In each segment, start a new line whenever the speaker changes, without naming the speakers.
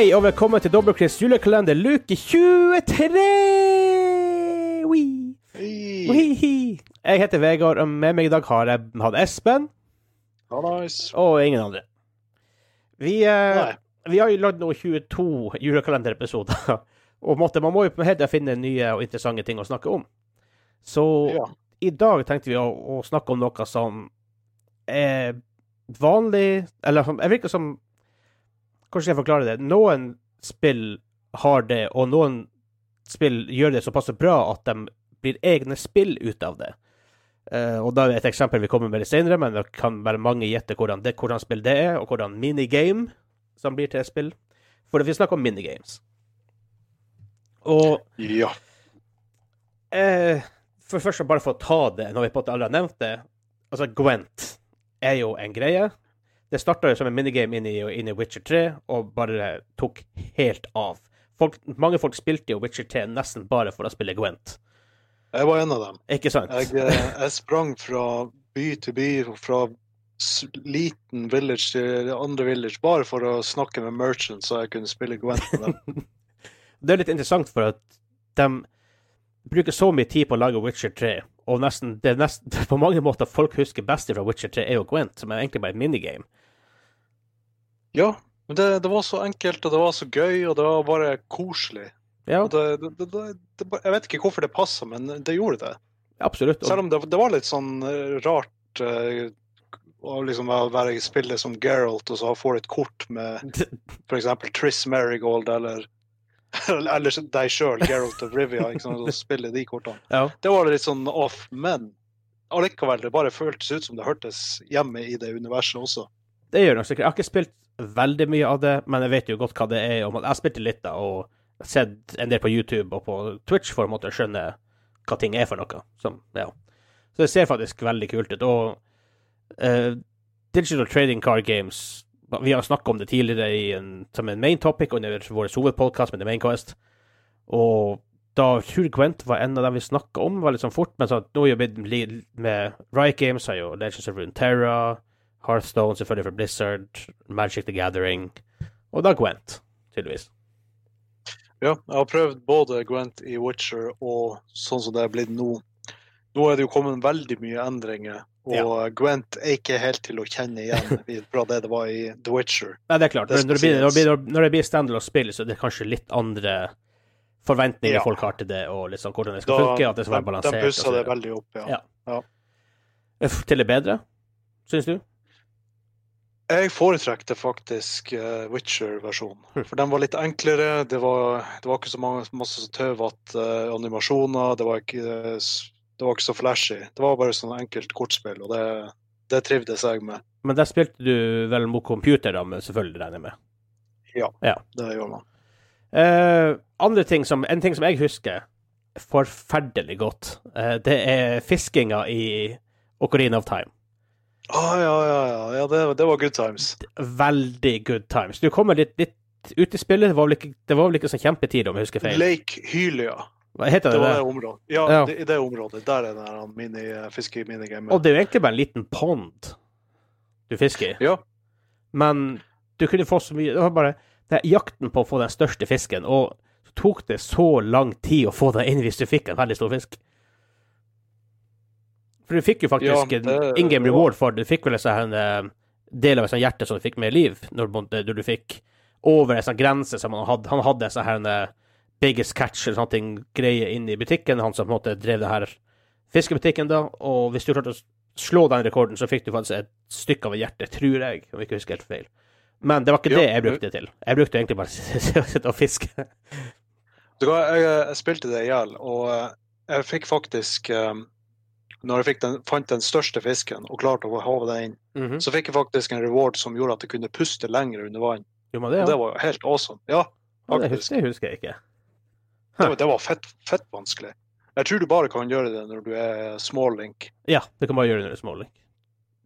Hei og velkommen til Dobbeltkrigs julekalender luke 23! Oui. Wee. Jeg heter Vegard, og med meg i dag har jeg hatt Espen
Nice.
og ingen andre. Vi, eh, vi har jo lagd nå 22 julekalenderepisoder, og måtte, man må jo på hele tiden finne nye og interessante ting å snakke om. Så
Ja.
i dag tenkte vi å, å snakke om noe som er vanlig Eller som jeg virker som Hvordan skal jeg forklare det? Noen spill har det, og noen spill gjør det såpass bra at de blir egne spill ut av det. Uh, og da er et eksempel vi kommer med litt senere, men det kan være mange gjette hvordan, det, hvordan spill det er, og hvordan minigame som blir til et spill. For vi snakker om minigames. Og
Ja.
Uh, for først bare for å ta det, når vi på en måte alle har nevnt det Altså, Gwent er jo en greie. Det starta som en minigame inn i, inn i Witcher 3, og bare tok helt av. Folk, mange folk spilte jo Witcher 3 nesten bare for å spille Gwent.
Jeg var en av dem.
Ikke sant?
Jeg, eh, jeg sprang fra by til by, fra liten village til andre village, bare for å snakke med merchants så jeg kunne spille Gwent med dem.
Det er litt interessant, for at de bruker så mye tid på å lage Witcher 3, og nesten, det er nesten, på mange måter folk husker best fra Witcher 3, er jo Gwent, som er egentlig bare et minigame.
Ja, men det, det var så enkelt, og det var så gøy, og det var bare koselig.
Ja,
det, det, jeg vet ikke hvorfor det passa, men det gjorde det.
absolutt.
Selv om det, det var litt sånn eh, rart uh, å liksom være i spillet som Geralt, og så få et kort med f.eks. Triss Marigold eller eller deg sjøl, Geralt of Rivia, liksom, sant, og spille de kortene.
Ja.
Det var litt sånn off, men allikevel, det bare føltes ut som det hørtes hjemme i det universet også.
Det gjør nok sikkert. Jeg har ikke spilt veldig mye av det, men jeg vet jo godt hva det er. Jeg spilte litt da, og sett en del på YouTube og på Twitch for å måtte skjønne hva ting er for noe. Som, ja. Så det ser faktisk veldig kult ut. Og uh, Digital Trading Card Games Vi har snakka om det tidligere en, som en main topic under vår hovedpodkast med The Quest. Og da tror jeg Gwent var en av dem vi snakka om veldig sånn fort, men så nå er jo blitt med Riot Games har jo Legends of Runeterra, Hearthstone selvfølgelig for Blizzard, Magic the Gathering, og da Gwent, tydeligvis.
Ja, jeg har prøvd både Gwent i Witcher og sånn som det er blitt nå. Nå er det jo kommet veldig mye endringer, og Gwent er ikke helt til å kjenne igjen fra det det var i The Witcher.
Nei, det er klart.
Det
når, det blir, når, det blir, når det blir standalone-spill, så er det kanskje litt andre forventninger
Ja.
folk har til det, og liksom hvordan det skal funke, at det skal være balansert.
de
og
pusser det veldig opp, ja.
Ja. ja. Til det bedre, syns du?
Jeg foretrekte faktisk uh, Witcher-versjonen.
Hm.
For den var litt enklere. Det var, det var ikke så mange, masse tøvete uh, animasjoner. Det var, ikke, eh, det var ikke så flashy. Det var bare sånn enkelt kortspill, og det, det trivdes jeg med.
Men der spilte du vel mot computer, da, selvfølgelig, regner jeg med.
Ja, Det gjør man.
Uh, andre ting som, En ting som jeg husker forferdelig godt, uh, det er fiskinga i Ocarina of Time.
Ah, ja, ja, ja. ja det, det var good times.
Veldig good times. Du kommer litt, litt ut i spillet. Det var vel ikke, det var vel ikke så kjempetid, om jeg husker feil.
Lake Hylia.
Hva heter
Det
det?
var det
det?
området. Ja,
Ja.
Det, det området. Der er den mini, fiske-minigamet.
Og det er jo egentlig bare en liten pond du fisker i.
Ja.
Men du kunne få så mye Det var bare det jakten på å få den største fisken, og så tok det så lang tid å få den inn hvis du fikk en veldig stor fisk. For du fikk jo faktisk
Ja,
en
det-
in game reward for det. Du fikk vel en sånn eh, del av et hjerte som du fikk med liv, når, du- du fikk over en sånn grense som han hadde. Han hadde sånn her eh, biggest catch eller sånne ting, greie inne i butikken, han som på en måte drev det her fiskebutikken da, og hvis du klarte å slå den rekorden, så fikk du faktisk et stykke av et hjerte, tror jeg, om jeg ikke husker helt feil. Men det var ikke
jo,
det jeg brukte det til. Jeg brukte egentlig bare å sitte og fiske.
Du, jeg, jeg spilte det i hjel, og eh, jeg fikk faktisk eh, Når jeg fikk den, fant den største fisken og klarte å hove den inn,
Mhm.
så fikk jeg faktisk en reward som gjorde at jeg kunne puste lenger under vann.
Jo, det, ja.
det var helt awesome. Ja,
ja det, husker, det husker jeg ikke.
det var, det var fett, fett vanskelig. Jeg tror du bare kan gjøre det når du er small link.
Ja, det kan bare gjøre når du er small link.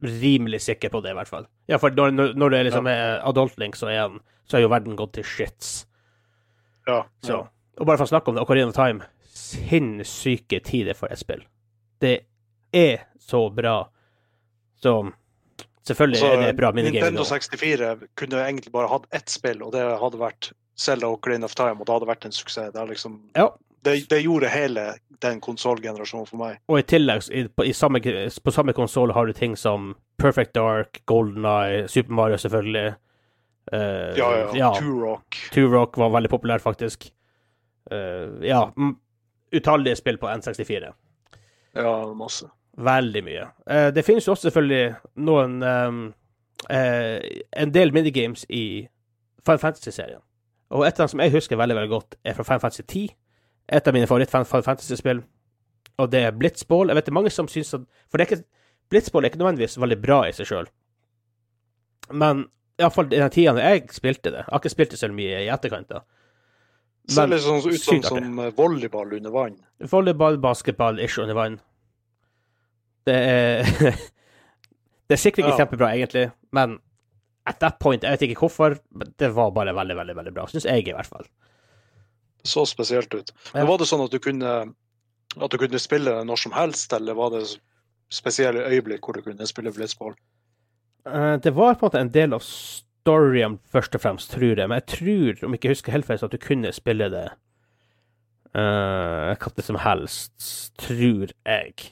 Rimelig sikker på det, i hvert fall. Ja, for når, når- du er liksom ja. adult link, så er, han, så er jo verden gått til shits.
Ja.
Så. Og bare for å snakke om det, Ocarina of Time, sinnssyke tider for et spill. Det er så bra. Så selvfølgelig
Så,
er det bra minigame
Nintendo
nå.
64 kunne egentlig bare hatt ett spill, og det hadde vært Zelda og Ocarina of Time, og det hadde vært en suksess. Det, liksom,
Ja.
det, det gjorde hele den konsollgenerasjonen for meg.
Og i tillegg, i, på, i samme, på samme konsoll har du ting som Perfect Dark, Golden Eye, Super Mario selvfølgelig. Uh,
Ja, ja.
ja.
Two
Rock var veldig populært, faktisk. Uh, ja. Utallige spill på N64.
Ja, masse.
Veldig mye. Eh, det finnes jo også selvfølgelig noen ehm, eh, En del minigames i Final Fantasy-serien. Og et av dem som jeg husker veldig veldig godt, er fra Final Fantasy 10. Et av mine favoritt-Final Fantasy-spill. Og det er Blitzball. Jeg vet det er mange som syns at For det er ikke, Blitzball er ikke nødvendigvis veldig bra i seg sjøl. Men iallfall i den tida jeg spilte det Jeg har ikke spilt det så mye i etterkant. da.
Ser
Men
litt sånn ut som, som volleyball under vann.
Volleyball, basketball, ish under vann. Det er Det er sikkert ikke
Ja.
kjempebra, egentlig, men at that point, jeg vet ikke hvorfor, men det var bare veldig, veldig veldig bra. Syns jeg, i hvert fall.
Så spesielt ut. Men Var det sånn at du kunne at du kunne spille det når som helst, eller var det spesielle øyeblikk hvor du kunne spille blitzball?
Eh, det var på en måte en del av storyen, først og fremst, tror jeg. Men jeg tror, om jeg ikke husker helt feil, at du kunne spille det uh, hva som helst, tror jeg.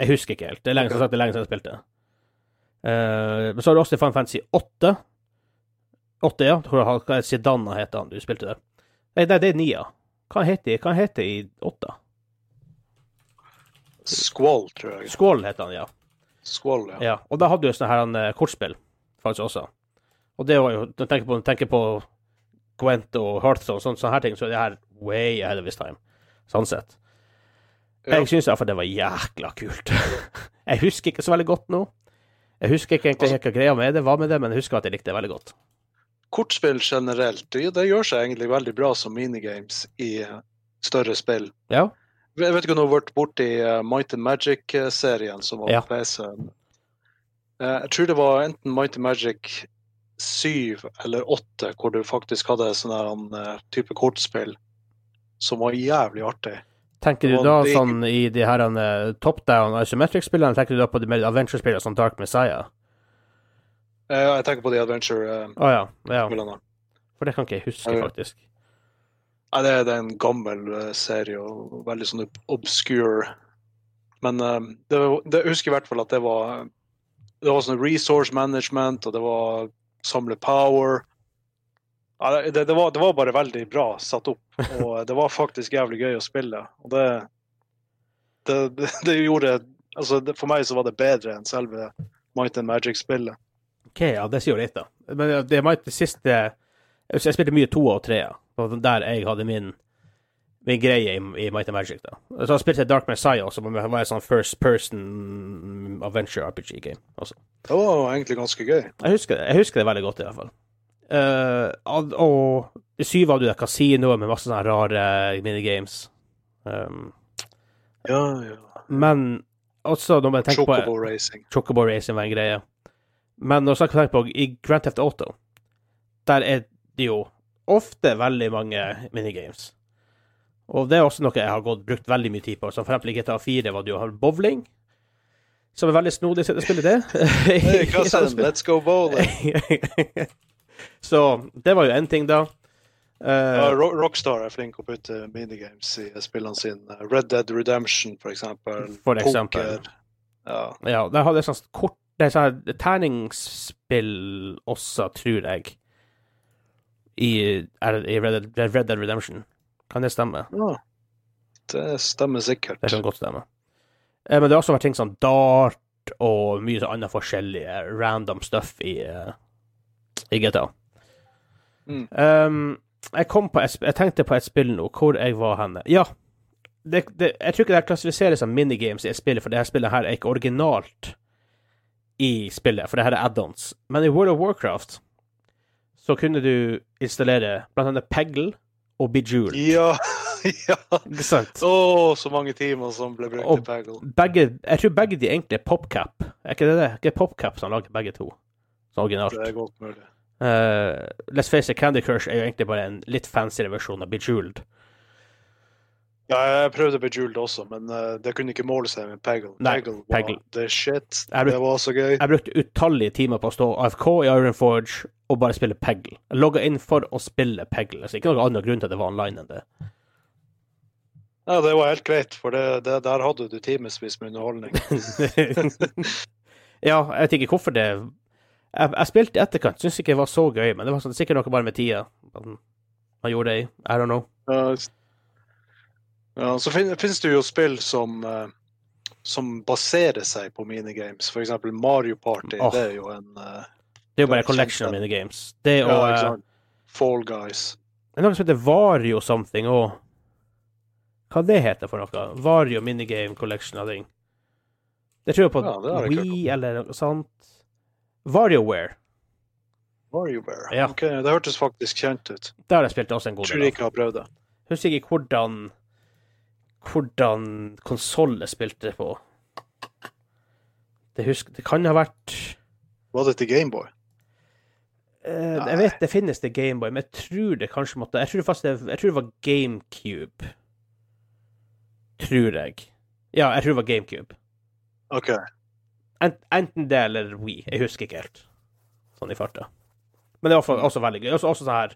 Jeg husker ikke helt. Det er lenge, som sagt, det er lenge siden jeg spilte. Eh, men så har du også Final Fantasy 8. 8, ja. Hvor har- hva Zidana heter han du spilte der? Nei, nei, det er 9. Hva heter? Hva heter i 8?
Squall, tror jeg.
Squall heter han, ja.
Squall, ja.
Ja, og da hadde du jo sånne her en, kortspill faktisk også. Og det var jo, tenker på, tenker på Gwent og Hearthstone og sånne, sånne her ting, så er det her way ahead of his time. Sånn sett.
Ja.
Jeg syns iallfall det var jækla kult. jeg husker ikke så veldig godt nå. Jeg husker ikke egentlig altså, hva greia med det var med det, men jeg husker at jeg likte det veldig godt.
Kortspill generelt, det, det gjør seg egentlig veldig bra som minigames i eh, større spill.
Ja.
Jeg vet ikke om du har vært borti uh, Might and Magic-serien som var
Ja.
på PC. Eh, jeg tror det var enten Might and Magic 7 eller 8 hvor du faktisk hadde sånn eh, type kortspill som var jævlig artig.
Tenker du da
det-
sånn i de her uh, top down isometric-spillene, tenker du da på de mer adventure-spillene som Dark Messiah?
Uh, jeg tenker på de adventure-spillene.
Å ja. ja. For det kan ikke jeg huske,
Ja.
faktisk.
Nei, det, det er en gammel eh, serie og veldig sånn ob- obscure. Men eh, det, det, jeg husker i hvert fall at det var Det var sånn resource management, og det var samle power. Ja, det, det, var, det var bare veldig bra satt opp, og det var faktisk jævlig gøy å spille. Og det Det, det, det gjorde Altså, for meg så var det bedre enn selve Might and Magic-spillet.
OK, ja, det sier jo litt, da. Men det Might det siste Jeg spilte mye to og tre. Det der jeg hadde min, min greie i, i Might and Magic, da. Så jeg spilte Dark Messiah også, men det var en sånn first person adventure RPG-game.
Det var egentlig ganske gøy.
Jeg husker jeg husker det veldig godt, i hvert fall. Uh, og, i syv hadde du det kasinoet med masse sånne rare minigames. Um,
Ja, ja.
men også når man tenker på
Chocobo Racing.
Chocobo Racing var en greie. Men når man tenker på i Grand Theft Auto, der er det jo ofte veldig mange minigames. Og det er også noe jeg har gått, brukt veldig mye tid på. Som eksempel i GTA 4 var det jo bowling, som er veldig snodig å spille det.
Hey, cousin, let's go bowling.
Så det var jo én ting, da. Eh,
Ja, Rockstar er flink å putte minigames i spillene sine. Red Dead Redemption, for eksempel.
For eksempel.
Poker. Ja.
Ja, har hadde jeg sånn kort Det er sånn terningsspill også, tror jeg, i, er i Red, Dead- Red Dead Redemption. Kan det stemme?
ja. Det stemmer sikkert.
Det kan godt stemme. Eh, men det har også vært ting som dart og mye sånn annet forskjellige random stuff i, eh, i GTA.
Mm.
Um, jeg, kom på et, jeg tenkte på et spill nå, hvor jeg var henne. Ja, det, det, jeg tror ikke det her klassifiseres som minigames i et spill, for det her spillet her er ikke originalt i spillet, for det her er add-ons. Men i World of Warcraft så kunne du installere blant annet Peggle og Bejeweled.
Ja, ja.
Ikke sant?
Å, så mange timer som ble brukt
Og-
til Peggle.
Begge, jeg tror begge de egentlig er PopCap. Er ikke det det? Ikke PopCap som lager begge to? Sånn originalt.
Det er godt mulig.
Eh, let's face it, Candy Crush er jo egentlig bare en litt fancy versjon av Bejeweled.
Ja, jeg prøvde Bejeweled også, men uh, det kunne ikke måle seg med Paggle.
Nei,
Paggle var
Peggle.
the shit.
Bruk-
Det var så gøy.
Jeg brukte utallige timer på å stå AFK i Iron Forge og bare spille Peggle. Jeg logga inn for å spille Peggle. Altså, ikke noen annen grunn til at det var online enn det.
Ja, det var helt greit, for det, det, der hadde du timevis med underholdning.
ja, jeg vet ikke hvorfor det Jeg, jeg spilte i etterkant, syns ikke det var så gøy, men det var sånn, sikkert noe bare med tida. Man, gjorde det i I don't know.
Ja, ja, så fin, finnes det jo spill som eh, som baserer seg på minigames. Eksempel Mario Party.
Oh.
Det er jo en uh,
Det er jo bare en collection av minigames. Det
ja,
og
ikke
eh.
Fall Guys.
Det er noe som heter Vario something og Hva det heter for noe? Vario minigame collection av ting. Det tror jeg på
Ja,
Wii eller noe sånt. VarioWare.
WarioWare.
Ja.
Ok, det hørtes faktisk kjent ut.
Der har jeg spilt også en god
Tror
del. Tror
ikke jeg har prøvd det.
Husker ikke hvordan hvordan konsoll jeg spilte det på. Det, husker, det kan ha vært
Var det til Gameboy?
eh, Jeg vet det finnes til Gameboy, men jeg tror det kanskje måtte Jeg tror det, jeg tror det var GameCube. Tror jeg. Ja, jeg tror det var GameCube.
OK.
Ent, enten det eller Wii. Jeg husker ikke helt. Sånn i farta. Men det er også, også veldig gøy. Også, også sånn her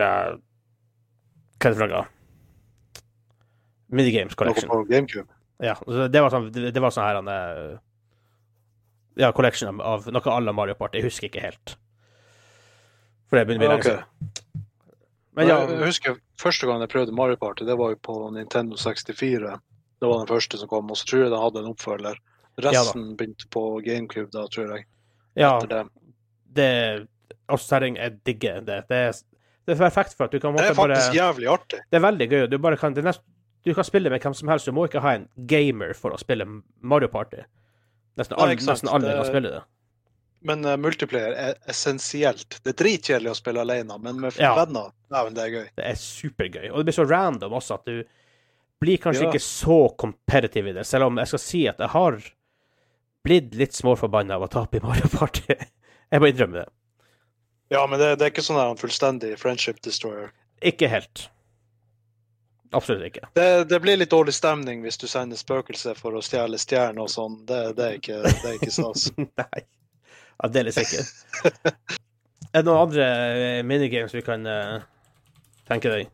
da. Hva er det for? Minigames Collection. Ja, det var sånn, det, var sånn her han, eh, Ja, collection av, av noe à la Mario Party. Jeg husker ikke helt. For det begynner å bli lenge siden. Men ja,
Jeg husker første gang jeg prøvde Mario Party, det var jo på Nintendo 64. Det var den første som kom, og så tror jeg det hadde en oppfølger. Resten begynte på GameCube da, tror jeg.
ja
det.
det også terreng, jeg digger det. Det er, det er perfekt for at du kan
Det er faktisk
bare
jævlig artig.
Det er veldig gøy. Du, kan, nest, du kan spille med hvem som helst. Du må ikke ha en gamer for å spille Mario Party. Nesten,
Nei,
alle- nesten alle
Det-
kan spille det.
Men uh, multiplayer er essensielt. Det er dritkjedelig å spille alene, men med
Ja.
venner men det er gøy.
Det er supergøy. Og det blir så random også at du blir kanskje
Ja.
ikke så competitive i det, selv om jeg skal si at jeg har blitt litt småforbanna av å tape i Mario Party. jeg må innrømme det.
Ja, men det, det er ikke sånn en fullstendig friendship destroyer.
Ikke helt. Absolutt ikke.
Det, det blir litt dårlig stemning hvis du sender spøkelse for å stjele stjerner og sånn. Det, det, er ikke, det er ikke stas.
Nei. Aldeles ikke. er det noen andre eh, minigames vi kan uh, tenke deg?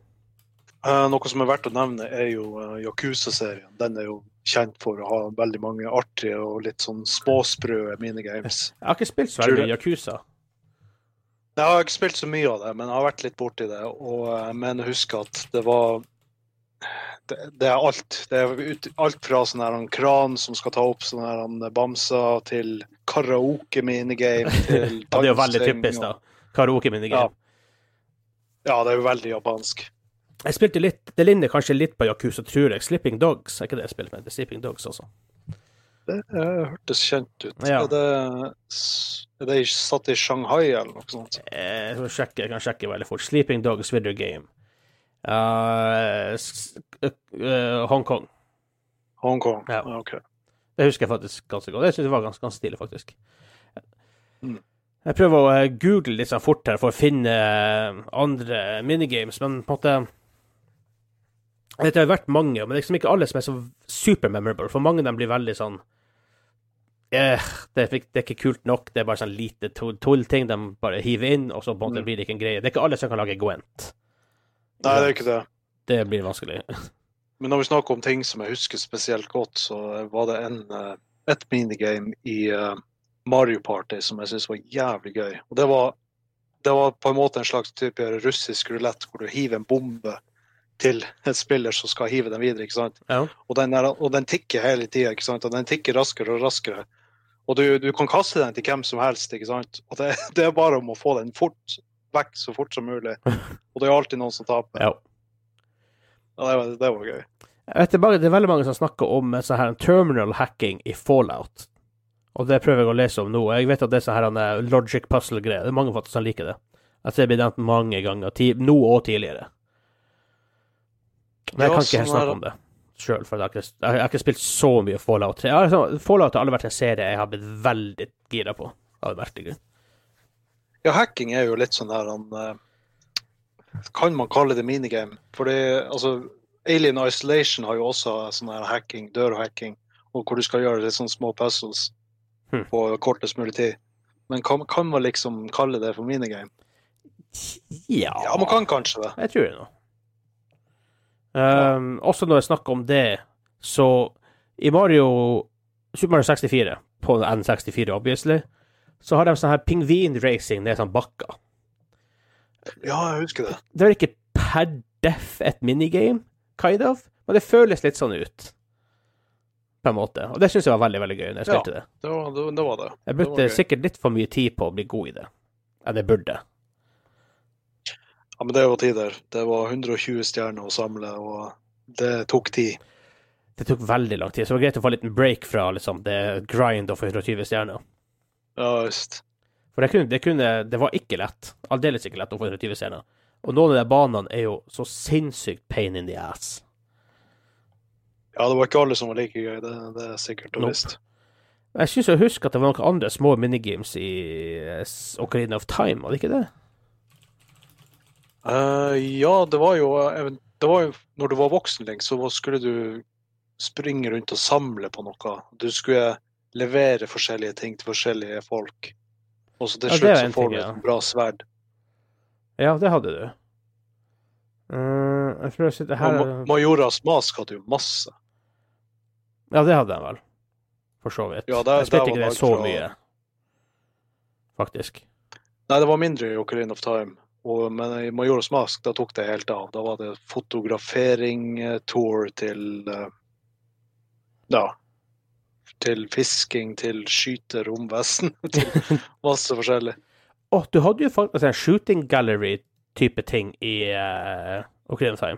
Uh, noe som er verdt å nevne, er jo uh, Yakuza-serien. Den er jo kjent for å ha veldig mange artige og litt sånn småsprø minigames.
Jeg har ikke spilt så veldig mye Yakuza.
Jeg har ikke spilt så mye av det, men jeg har vært litt borti det. Og jeg mener å huske at det var det, det er alt. Det er ut, alt fra sånn her en kran som skal ta opp sånn her en bamser, til karaoke-minigame, til
Ja, det er jo veldig typisk, da. Karaoke-minigame.
Ja, det er jo veldig japansk.
Jeg spilte litt Det ligner kanskje litt på Yakuza, tror jeg. Sleeping Dogs, er ikke det jeg spilte med? Det er Sleeping Dogs også.
Det hørtes kjent ut.
Ja.
Er, det, er det satt i Shanghai eller noe sånt?
Eh, Jeg, sjekke, jeg kan sjekke veldig fort. Sleeping Dogs Video Game. Uh, s- uh, Hongkong.
Hongkong?
Ja.
ok.
Det husker jeg faktisk ganske godt. Jeg synes det var ganske, ganske stilig, faktisk.
Mm.
Jeg prøver å eh, google litt sånn fort her for å finne eh, andre minigames, men på en måte Det har vært mange, men det er liksom ikke alle som er så super memorable, for mange av dem blir veldig sånn eh, det, er, det er ikke kult nok, det er bare sånn lite tull- tullting de bare hiver inn, og så på en måte
Mm.
blir det ikke en greie. Det er ikke alle som kan lage Gwent.
Nei, det er ikke det.
Det blir vanskelig.
Men når vi snakker om ting som jeg husker spesielt godt, så var det en, eh, et minigame i eh, Mario Party som jeg syntes var jævlig gøy. Og det var, det var på en måte en slags type russisk rulett hvor du hiver en bombe til en spiller som skal hive den videre. ikke sant?
Ja.
Og den, er, og den tikker hele tida, og den tikker raskere og raskere. Og du, du kan kaste den til hvem som helst, ikke sant? Og det, det er bare om å få den fort vekk så fort som mulig. Og det er alltid noen som taper.
Ja.
Ja, det, var, det var gøy.
Vet, det, er det veldig mange som snakker om sånn her terminal hacking i Fallout. Og det prøver jeg å lese om nå. Jeg vet at det er sånn her logic puzzle-greier. Det er mange faktisk som liker det. Jeg ser det blir nevnt mange ganger. Nå og tidligere. Men jeg kan ikke helt
sånn
snakke
er
om det sjøl, for jeg har, ikke, jeg har ikke spilt så mye Fallout 3. Jeg har, liksom- Fallout har aldri vært en serie jeg har blitt veldig gira på. Av verste grunn.
Ja, hacking er jo litt sånn der han eh, Kan man kalle det minigame? For det, altså, Alien Isolation har jo også sånn her hacking, dørhacking, og hvor du skal gjøre litt sånn små puzzles.
Hmm.
på kortest mulig tid. Men kan, kan man liksom kalle det for minigame?
Ja,
Ja, man kan kanskje det.
jeg tror det nå. Um, Også når jeg snakker om det, så i Mario Super Mario 64, på N64 obviously, så har de sånn her pingvinracing ned sånn bakka.
Ja, jeg husker det.
Det er ikke per def et minigame, kind of, men det føles litt sånn ut. På en måte. Og det syns jeg var veldig veldig gøy når jeg
Ja.
spilte det.
Det var det. det, var det.
Jeg brukte sikkert litt for mye tid på å bli god i det enn jeg burde.
Ja, men det var tider. Det var 120 stjerner å samle, og det tok tid.
Det tok veldig lang tid, så det var greit å få en liten break fra liksom, det grind å få 120 stjerner.
Ja, visst.
For det kunne, det kunne Det var ikke lett. Aldeles ikke lett å få 120 scener. Og noen av de banene er jo så sinnssykt pain in the ass.
Ja, det var ikke alle som var like gøy, det, det er sikkert og
Nope.
visst.
Jeg syns jeg husker at det var noen andre små minigames i eh, Ocarina of Time, var det ikke det?
Uh, ja, det var jo det var jo, Når du var voksen, så skulle du springe rundt og samle på noe. Du skulle levere forskjellige ting til forskjellige folk. Og så til
Ja,
slutt så får
ting,
du
ja.
et bra sverd.
Ja, det hadde du. Uh, jeg prøver å sitte
Og
her
Ma- Majoras Mask hadde jo masse.
Ja, det hadde jeg vel. For så vidt.
Ja, der-
jeg spilte ikke det så
fra-
mye, faktisk.
Nei, det var mindre i Ocarina of Time. Og, men i Majoras Mask da tok det helt av. Da var det fotografering-tour til eh, Ja. Til fisking, til skyte romvesen. til masse forskjellig.
oh, du hadde jo faktisk en shooting gallery-type ting i uh, Time.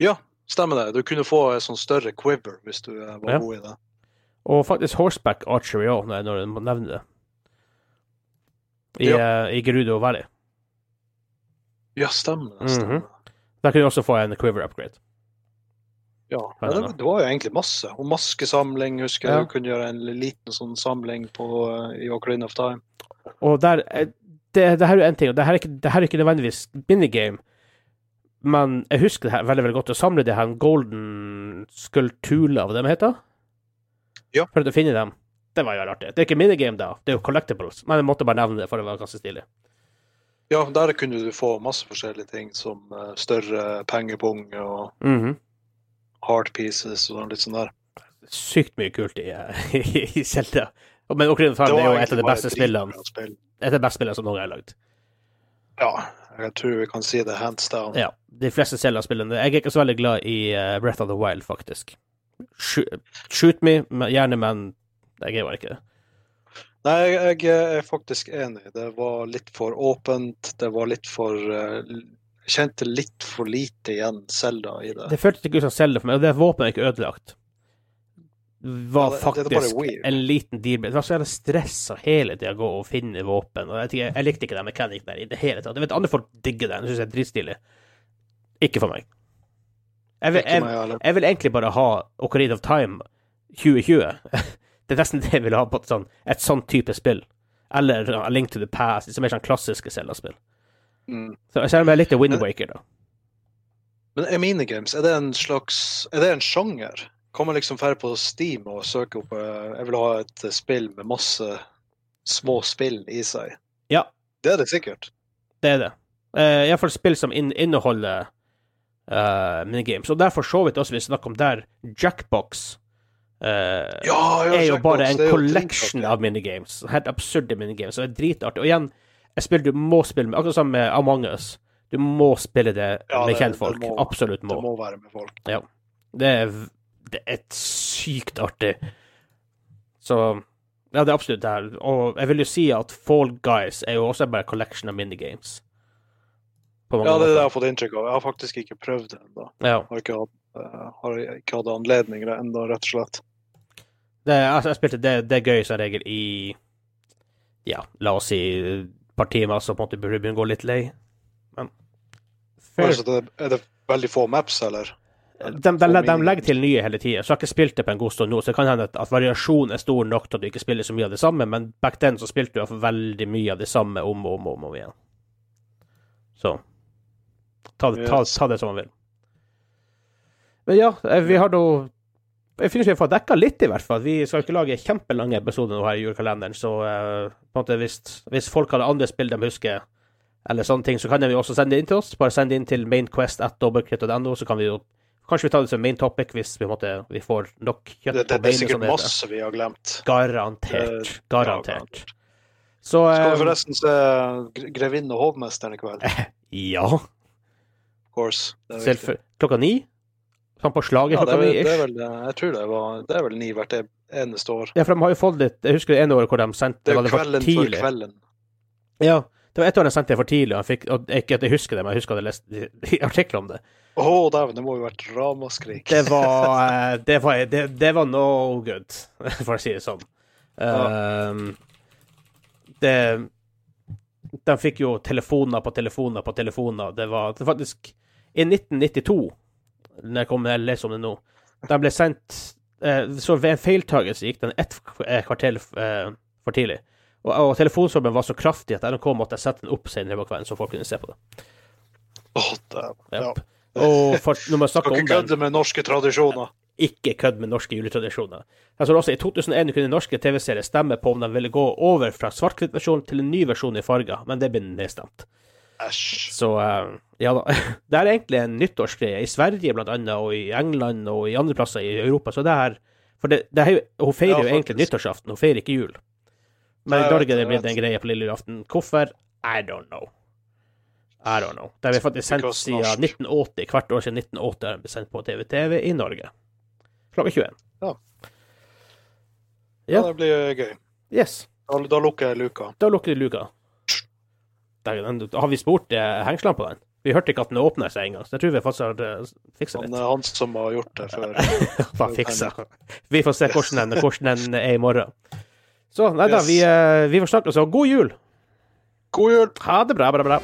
Ja, stemmer det. Du kunne få en sånn større quiver hvis du eh, var
Ja.
god i det.
Og faktisk horseback archery òg, når, du nevner det. I,
Ja.
uh, i Gerudo Valley.
Ja, stemmer det. Stemmer.
Mhm. Der kunne du også få en quiver upgrade.
Ja,
er det
det, var jo egentlig masse. Og maskesamling, husker jeg.
Ja.
Du kunne gjøre en liten sånn samling på, eh, i Ocarina of Time.
Og der eh, Det, det her er jo en ting, og det her er ikke, det her er ikke nødvendigvis minigame, men jeg husker det her veldig veldig godt. Å samle det her golden skulptuler, hva det heter?
Ja.
For å finne dem. Det var jo artig. Det er ikke minigame, da. Det er jo collectibles. Men jeg måtte bare nevne det, for det var ganske stilig.
Ja, der kunne du få masse forskjellige ting, som eh, større pengepung og
Mhm.
Heart pieces og litt sånn der.
Sykt mye kult i, i, i Zelda. Men Ocarina of Time er jo et av de beste spillene
spill.
Et av de beste spillene som noen er lagd.
Ja, jeg tror vi kan si det hands down.
Ja. De fleste Zelda-spillene Jeg er ikke så veldig glad i eh, Breath of the Wild, faktisk. Shoot, shoot me, gjerne, men jeg er jo ikke det.
Nei, jeg, er faktisk enig. Det var litt for åpent. Det var litt for Jeg kjente litt for lite igjen Selda i det.
Det føltes ikke ut som Zelda for meg, og det våpenet er ikke ødelagt. Var
Ja, det- det
faktisk
weird.
en liten deal. Det var så jævla stressa hele tida å gå og finne våpen. Og jeg, jeg, jeg likte ikke den mekanikken der i det hele tatt. Jeg vet andre folk digger den, syns jeg er dritstilig. Ikke for meg. Jeg vil, jeg, jeg vil egentlig bare ha Ocarina of Time 2020. Det er nesten det jeg vil ha på et sånn, et sånn type spill. Eller A Link to the Past, som er sånn klassiske Zelda-spill.
Mm.
Så selv om jeg likte Wind Waker, da.
Men er minigames, er det en slags Er det en sjanger? Kan man liksom dra på Steam og søke opp eh, Jeg vil ha et eh, spill med masse små spill i seg.
Ja.
Det er det sikkert.
Det er det. Uh, Iallfall spill som in inneholder uh, minigames. Og derfor så vidt også vi snakker om der Jackbox uh,
Ja, ja,
er jo
Jackbox,
bare en collection av minigames. Helt absurde minigames. Og det er dritartig. Og igjen, et spill du må spille med, akkurat som med Among us. Du må spille det
Ja,
med kjentfolk.
det må-
Absolutt
Det
må.
være med folk.
Det er, det er et sykt artig. Så ja, det er absolutt det her. Og jeg vil jo si at Fall Guys er jo også bare collection av minigames.
Ja, det er det jeg har fått inntrykk av. Jeg har faktisk ikke prøvd det ennå.
Ja.
Har ikke hatt, eh, har ikke hatt anledning ennå, rett og slett.
Det, altså, jeg spilte det, det er gøy som regel i Ja, la oss si par timer, så på en måte burde du begynne å gå litt lei. Men
før... Det, er det veldig få maps, eller?
de, de, de, legger til nye hele tida, så jeg har ikke spilt det på en god stund nå. Så det kan hende at, at variasjonen er stor nok til at du ikke spiller så mye av det samme, men back then så spilte du iallfall veldig mye av det samme om og om, om, om igjen. Så ta det, ta, ta det som man vil. Men ja, eh, vi har da jeg synes vi har fått dekka litt, i hvert fall. Vi skal ikke lage kjempelange episoder nå her i julekalenderen, så eh, på en måte hvis, hvis folk hadde andre spill de husker, eller sånne ting, så kan de jo også sende det inn til oss. Bare send det inn til mainquest.dobbeltkritt.no, så kan vi jo Kanskje vi tar det som main topic hvis vi, måtte, vi får nok kjøtt
Det, det, det er
beinet,
sikkert
det heter.
masse vi har glemt.
Garantert.
Garantert.
Garantert. Så
Skal vi
eh,
forresten se Grevinne Grevinnen og hovmesteren i kveld?
ja.
Of
course. Klokka ni? Sånn på slaget
Ja, det vel,
ni?
det
ish.
vel Jeg tror det var Det er vel ni hvert eneste år.
Ja, for de har jo fått litt Jeg husker det ene året hvor de sendte
Det det
var
tidlig.
det er
kvelden for kvelden.
Ja, det var et år de sendte det for tidlig, og jeg fikk, og jeg, jeg husker det, men jeg husker at jeg leste artikler om det.
Å, dæven, det må jo ha vært ramaskrik.
Det var eh, Det var, det, det var no good, for å si det sånn. Um, det De fikk jo telefoner på telefoner på telefoner. Det var faktisk I 1992, når jeg kommer jeg leser om det nå, de ble sendt eh, Så ved en feiltagelse gikk den ett eh, kvarter eh, for tidlig. Og, og telefonsvarmen var så kraftig at NRK måtte sette den opp senere på kvelden, så folk kunne se på det.
Å, dæven. Ja.
Yep. Og for, når man snakker
Skal
om
ikke
den
kødde med norske tradisjoner.
ikke kødd med norske juletradisjoner. Jeg tror også I 2001 kunne norske TV-serier stemme på om de ville gå over fra svart-hvitt-versjon til en ny versjon i farger, men det ble nedstemt.
Æsj.
Så eh, ja da. Det er egentlig en nyttårsgreie i Sverige blant annet, og i England og i andre plasser i Europa. Så det er For det, det er, hun feirer
Ja,
jo egentlig nyttårsaften, hun feirer ikke jul. Men i Norge er det blitt en greie på lille julaften. Hvorfor? I don't know. I don't know. Det har vi faktisk sendt siden 1980. Hvert år siden 1980 har den blitt sendt på TV-TV i Norge. Klokka 21.
Ja.
Ja.
Ja, det blir gøy.
Yes.
Da, da lukker jeg luka.
Da lukker du luka. Har vi spurt eh, hengslene på den? Vi hørte ikke at den åpna seg engang, så jeg tror vi faktisk har fiksa litt.
Han er han som har gjort det før.
Bare fiksa. Vi får se hvordan den, hvordan den er i morgen. Så nei da, vi, eh, vi får snakkes, og god jul!
God jul!
Ha det bra, bra, bra.